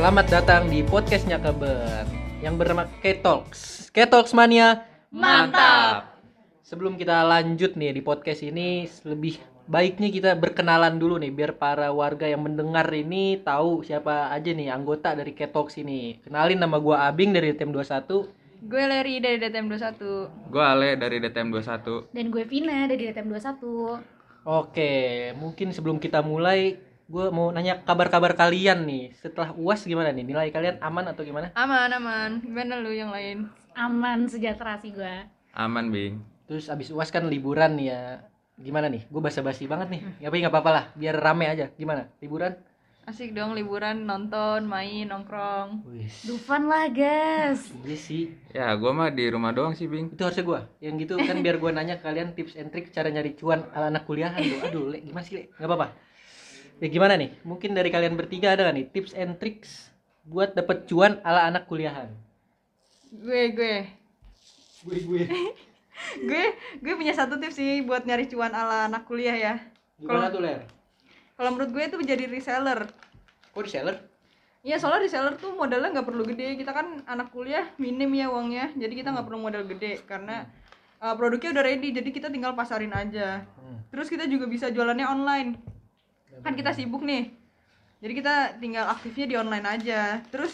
Selamat datang di podcastnya Keber yang bernama K-Talks. K-Talks Mania. Mantap. Sebelum kita lanjut nih di podcast ini, lebih baiknya kita berkenalan dulu nih biar para warga yang mendengar ini tahu siapa aja nih anggota dari K-Talks ini. Kenalin nama gua Abing dari tim 21. Gue Leri dari DTM 21 Gue Ale dari DTM 21 Dan gue Vina dari DTM 21 Oke, mungkin sebelum kita mulai, gue mau nanya kabar-kabar kalian nih. Setelah UAS gimana nih? Nilai kalian aman atau gimana? Aman aman Gimana lu yang lain? Aman sejahtera sih gue Aman Bing Terus abis UAS kan liburan nih ya. Gimana nih? Gue basa-basi banget nih. Tapi nggak apa-apa lah, biar rame aja. Gimana? Liburan? Asik dong liburan nonton main nongkrong Wih, Dufan lah guys iya sih. Ya gue mah di rumah doang sih Bing Itu harusnya gue. Yang gitu kan biar gue nanya ke kalian tips and trick cara nyari cuan ala anak kuliahan tuh. Aduh, Le, gimana sih, Le? Nggak apa-apa. Ya gimana nih? Mungkin dari kalian bertiga ada gak nih tips and tricks buat dapet cuan ala anak kuliahan? Gue gue Gue gue. Gue gue punya satu tips sih buat nyari cuan ala anak kuliah ya Gimana tuh, Ler? Kalau menurut gue itu menjadi reseller Kok reseller? Iya soalnya reseller tuh modalnya nggak perlu gede Kita kan anak kuliah minim ya uangnya Jadi kita nggak perlu modal gede Karena uh, produknya udah ready Jadi kita tinggal pasarin aja Hmm. Terus kita juga bisa jualannya online Kan kita sibuk nih Jadi kita tinggal aktifnya di online aja Terus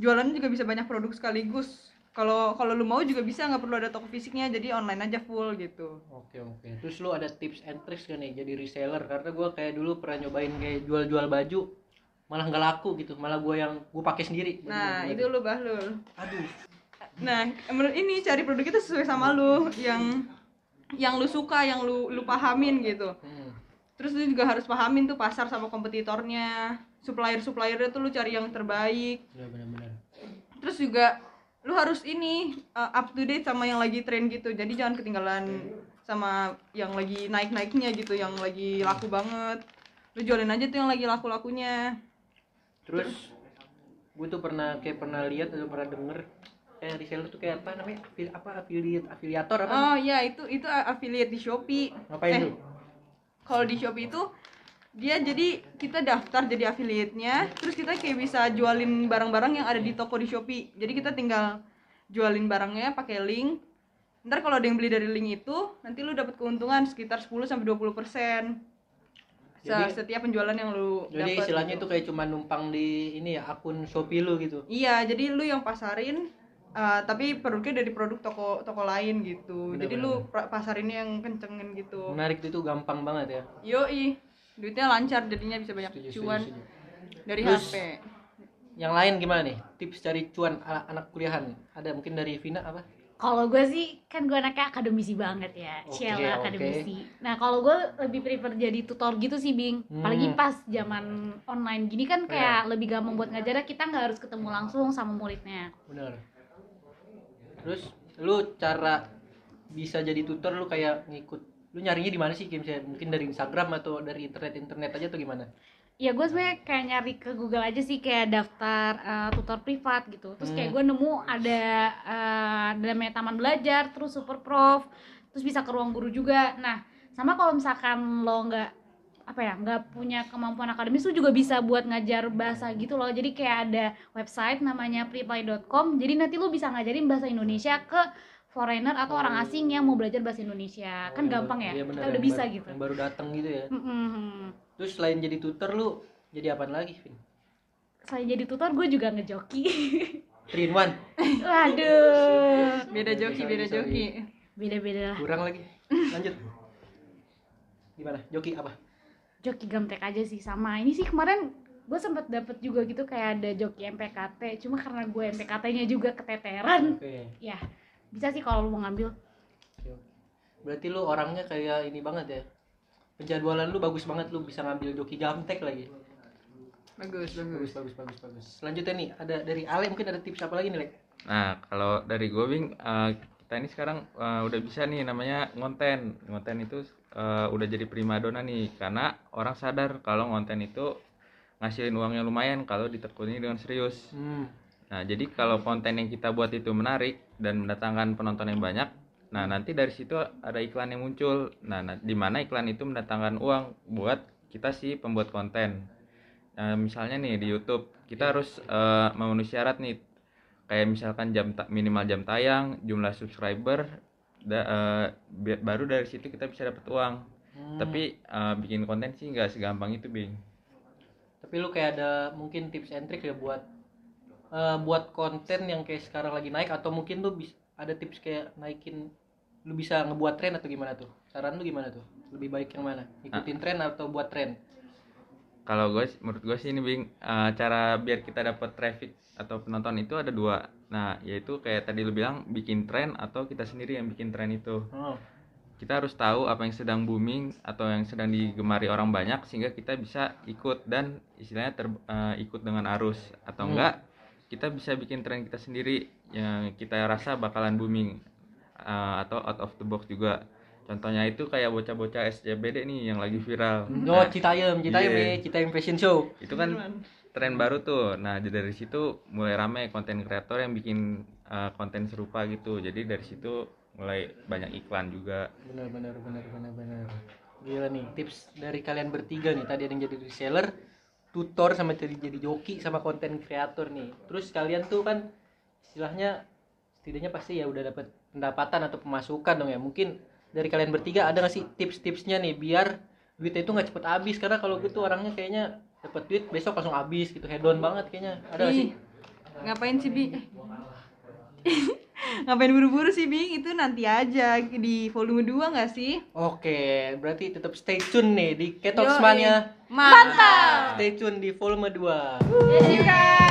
jualannya juga bisa banyak produk sekaligus kalau kalau lu mau juga bisa nggak perlu ada toko fisiknya jadi online aja full gitu Oke oke. Terus lu ada tips and tricks kan nih jadi reseller? Karena gua kayak dulu pernah nyobain kayak jual-jual baju malah nggak laku gitu. Malah gua yang gua pakai sendiri. nah Bener-bener. itu lu bahlul Aduh. Nah, menurut ini cari produk itu sesuai sama lu yang yang lu suka, yang lu lu pahamin gitu. Hmm. Terus lu juga harus pahamin tuh pasar sama kompetitornya, supplier-suppliernya tuh lu cari yang terbaik. Bener bener. Terus juga lu harus ini uh, up to date sama yang lagi tren gitu. Jadi jangan ketinggalan sama yang lagi naik-naiknya gitu, yang lagi laku banget. Lu jualin aja tuh yang lagi laku-lakunya. Terus gue tuh pernah kayak pernah lihat atau pernah denger kayak reseller tuh kayak apa namanya apa affiliate afiliator apa Oh iya, itu itu affiliate di Shopee. ngapain eh, tuh kalau di Shopee itu dia jadi kita daftar jadi affiliate-nya terus kita kayak bisa jualin barang-barang yang ada di toko di Shopee. Jadi kita tinggal jualin barangnya pakai link. Ntar kalau ada yang beli dari link itu nanti lu dapat keuntungan sekitar 10 sampai 20 persen. Jadi- setiap penjualan yang lu jadi dapet istilahnya gitu. itu kayak cuma numpang di ini ya akun shopee lu gitu? Iya jadi lu yang pasarin uh, tapi produknya dari produk toko toko lain gitu. Bener, jadi bener, lu pasarinnya yang kencengin gitu. Menarik itu gampang banget ya. Yoi. Duitnya lancar jadinya bisa banyak Setuju, setuju, cuan. setuju. dari Terus, HP yang lain gimana nih? Tips cari cuan ala anak kuliahan. Ada mungkin dari Vina apa? Kalau gue sih kan gue anaknya akademisi banget ya. Ciela oke. akademisi. Nah kalau gue lebih prefer jadi tutor gitu sih Bing. Hmm. Apalagi pas zaman online. Gini kan kayak lebih gampang buat ngajarnya Kita nggak harus ketemu langsung sama muridnya. Bener terus lu cara bisa jadi tutor lu kayak ngikut lu nyarinya di mana sih Kayak misalnya mungkin dari Instagram atau dari internet internet aja atau gimana Ya gue sebenarnya kayak nyari ke Google aja sih kayak daftar eh, tutor privat gitu. Terus kayak gue nemu ada eh, namanya taman belajar, terus super prof, terus bisa ke ruang guru juga. Nah sama kalau misalkan lo nggak apa ya nggak punya kemampuan akademis lu juga bisa buat ngajar bahasa gitu loh. Jadi kayak ada website namanya preply.com jadi nanti lu bisa ngajarin bahasa Indonesia ke foreigner atau orang asing yang mau belajar bahasa Indonesia. Kan Oh, gampang ya? iya bener, kita udah yang bisa baru- gitu. yang baru datang gitu ya? Mm-mm. terus selain jadi tutor lu jadi apa lagi Vin? Selain jadi tutor gue juga ngejoki. Three in one? Waduh, beda joki beda joki. Beda-beda. Lah. kurang lagi. Lanjut. Gimana? Joki apa Joki gamtek aja sih sama. Ini sih kemarin gue sempet dapet juga gitu kayak ada joki MPKT. Cuma karena gue MPKT-nya juga keteteran, oke ya bisa sih kalau lu mau ngambil. Berarti lu orangnya kayak ini banget ya. Penjadwalan lu bagus banget lu bisa ngambil joki gamtek lagi. bagus Bagus bagus bagus bagus bagus. Selanjutnya nih ada dari Ale mungkin ada tips apa lagi nih, Lek? Nah kalau dari gue Bing eh, Kita ini sekarang eh, udah bisa nih namanya ngonten Ngonten itu eh, udah jadi primadona nih Karena orang sadar kalau ngonten itu Ngasilin uangnya lumayan kalau ditekuni dengan serius Hmm. Nah, jadi kalau konten yang kita buat itu menarik dan mendatangkan penonton yang banyak, nah nanti dari situ ada iklan yang muncul. Nah, na- di mana iklan itu mendatangkan uang buat kita sih pembuat konten. Nah, misalnya nih di YouTube kita harus eh, memenuhi syarat nih kayak misalkan jam minimal jam tayang, jumlah subscriber, da- bi- baru dari situ kita bisa dapat uang. Hmm. Tapi eh, bikin konten sih nggak segampang itu, Bing. Tapi lu kayak ada mungkin tips and trick ya buat eh, buat konten yang kayak sekarang lagi naik atau mungkin lu bisa ada tips kayak naikin lu bisa ngebuat tren atau gimana tuh? Saran lu gimana tuh? Lebih baik yang mana? Ikutin tren atau buat tren? Kalau gue, menurut gue sih ini, Bing, eh, cara biar kita dapat traffic atau penonton itu ada dua. Nah, yaitu kayak tadi lu bilang bikin tren atau kita sendiri yang bikin tren itu. Oh. kita harus tahu apa yang sedang booming atau yang sedang digemari orang banyak sehingga kita bisa ikut dan istilahnya ter, eh, ikut dengan arus atau Hmm. enggak kita bisa bikin tren kita sendiri yang kita rasa bakalan booming eh, atau out of the box juga contohnya itu kayak bocah-bocah SCBD nih yang lagi viral Oh, Citayam, Citayam Iya. ya, Citayam Fashion Show. itu kan tren baru tuh nah jadi dari situ mulai rame konten kreator yang bikin eh, konten serupa gitu jadi dari situ mulai banyak iklan juga Benar benar benar benar benar. Gila nih, tips dari kalian bertiga nih. Tadi ada yang jadi reseller, tutor sama jadi jadi joki sama konten kreator nih. Terus kalian tuh kan istilahnya setidaknya pasti ya udah dapat pendapatan atau pemasukan dong ya. Mungkin dari kalian bertiga ada nggak sih tips-tipsnya nih biar duitnya itu nggak cepet habis? Karena kalau gitu orangnya kayaknya dapat duit besok langsung habis gitu. Hedon banget kayaknya. Ada nggak sih? Ih, ngapain sih bi? Ngapain buru-buru sih bi? Itu nanti aja di volume 2 nggak sih? Oke, berarti tetap stay tune nih di Yoi. Ketox Mania. mantap. Stay tune di volume 2. See you guys